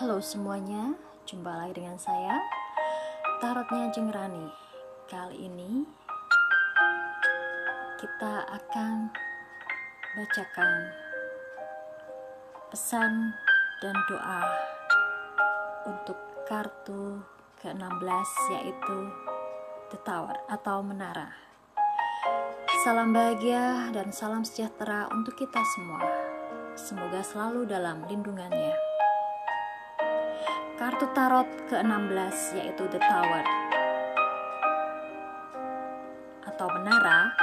Halo semuanya, jumpa lagi dengan saya Tarotnya Jengrani Kali ini kita akan bacakan pesan dan doa untuk kartu ke-16 yaitu The Tower atau Menara. Salam bahagia dan salam sejahtera untuk kita semua. Semoga selalu dalam lindungannya. Kartu tarot ke-16 yaitu The Tower atau menara.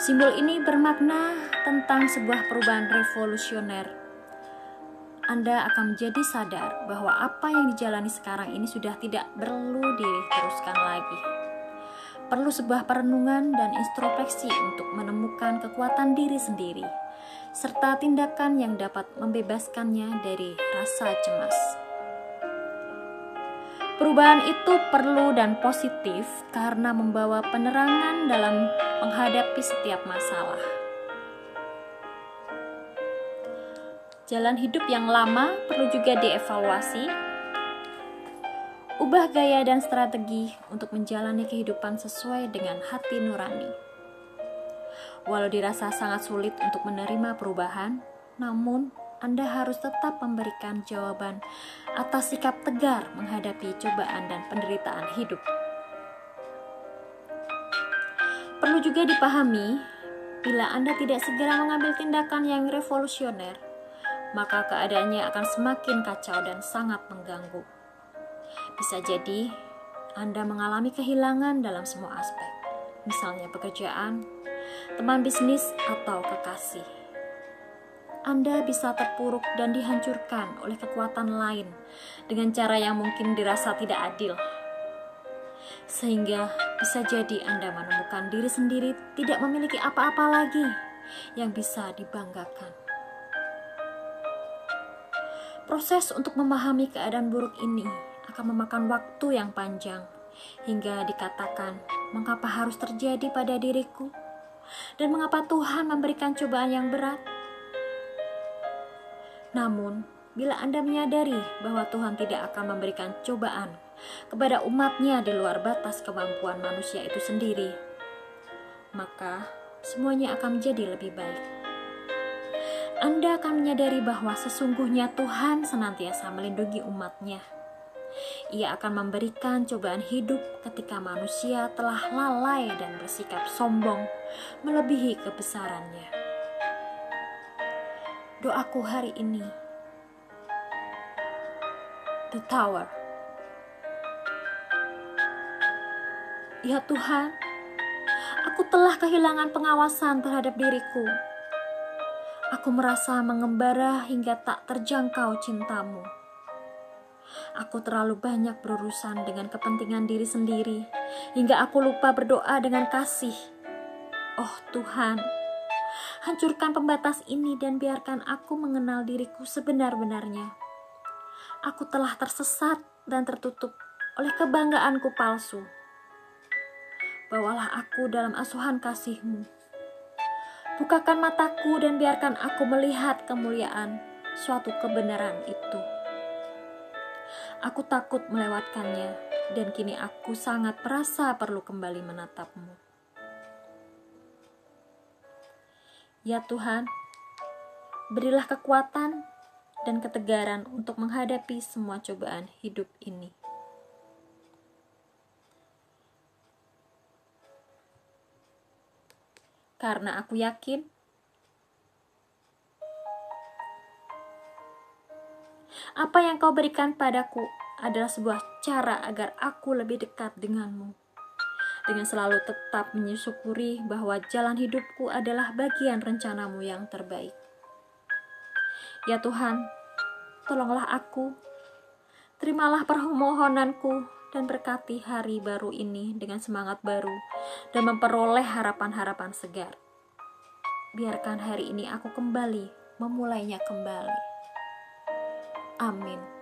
Simbol ini bermakna tentang sebuah perubahan revolusioner. Anda akan menjadi sadar bahwa apa yang dijalani sekarang ini sudah tidak perlu diteruskan lagi. Perlu sebuah perenungan dan introspeksi untuk menemukan kekuatan diri sendiri, serta tindakan yang dapat membebaskannya dari rasa cemas. Perubahan itu perlu dan positif karena membawa penerangan dalam menghadapi setiap masalah. Jalan hidup yang lama perlu juga dievaluasi. Ubah gaya dan strategi untuk menjalani kehidupan sesuai dengan hati nurani. Walau dirasa sangat sulit untuk menerima perubahan, namun anda harus tetap memberikan jawaban atas sikap tegar menghadapi cobaan dan penderitaan hidup. Perlu juga dipahami, bila Anda tidak segera mengambil tindakan yang revolusioner, maka keadaannya akan semakin kacau dan sangat mengganggu. Bisa jadi Anda mengalami kehilangan dalam semua aspek, misalnya pekerjaan, teman bisnis, atau kekasih. Anda bisa terpuruk dan dihancurkan oleh kekuatan lain dengan cara yang mungkin dirasa tidak adil. Sehingga bisa jadi Anda menemukan diri sendiri tidak memiliki apa-apa lagi yang bisa dibanggakan. Proses untuk memahami keadaan buruk ini akan memakan waktu yang panjang hingga dikatakan mengapa harus terjadi pada diriku dan mengapa Tuhan memberikan cobaan yang berat namun, bila Anda menyadari bahwa Tuhan tidak akan memberikan cobaan kepada umatnya di luar batas kemampuan manusia itu sendiri, maka semuanya akan menjadi lebih baik. Anda akan menyadari bahwa sesungguhnya Tuhan senantiasa melindungi umatnya. Ia akan memberikan cobaan hidup ketika manusia telah lalai dan bersikap sombong melebihi kebesarannya doaku hari ini. The Tower. Ya Tuhan, aku telah kehilangan pengawasan terhadap diriku. Aku merasa mengembara hingga tak terjangkau cintamu. Aku terlalu banyak berurusan dengan kepentingan diri sendiri, hingga aku lupa berdoa dengan kasih. Oh Tuhan, Hancurkan pembatas ini dan biarkan aku mengenal diriku sebenar-benarnya. Aku telah tersesat dan tertutup oleh kebanggaanku palsu. Bawalah aku dalam asuhan kasihmu. Bukakan mataku dan biarkan aku melihat kemuliaan suatu kebenaran itu. Aku takut melewatkannya dan kini aku sangat merasa perlu kembali menatapmu. Ya Tuhan, berilah kekuatan dan ketegaran untuk menghadapi semua cobaan hidup ini. Karena aku yakin apa yang kau berikan padaku adalah sebuah cara agar aku lebih dekat denganmu dengan selalu tetap menyusukuri bahwa jalan hidupku adalah bagian rencanamu yang terbaik. Ya Tuhan, tolonglah aku, terimalah permohonanku, dan berkati hari baru ini dengan semangat baru dan memperoleh harapan-harapan segar. Biarkan hari ini aku kembali memulainya kembali. Amin.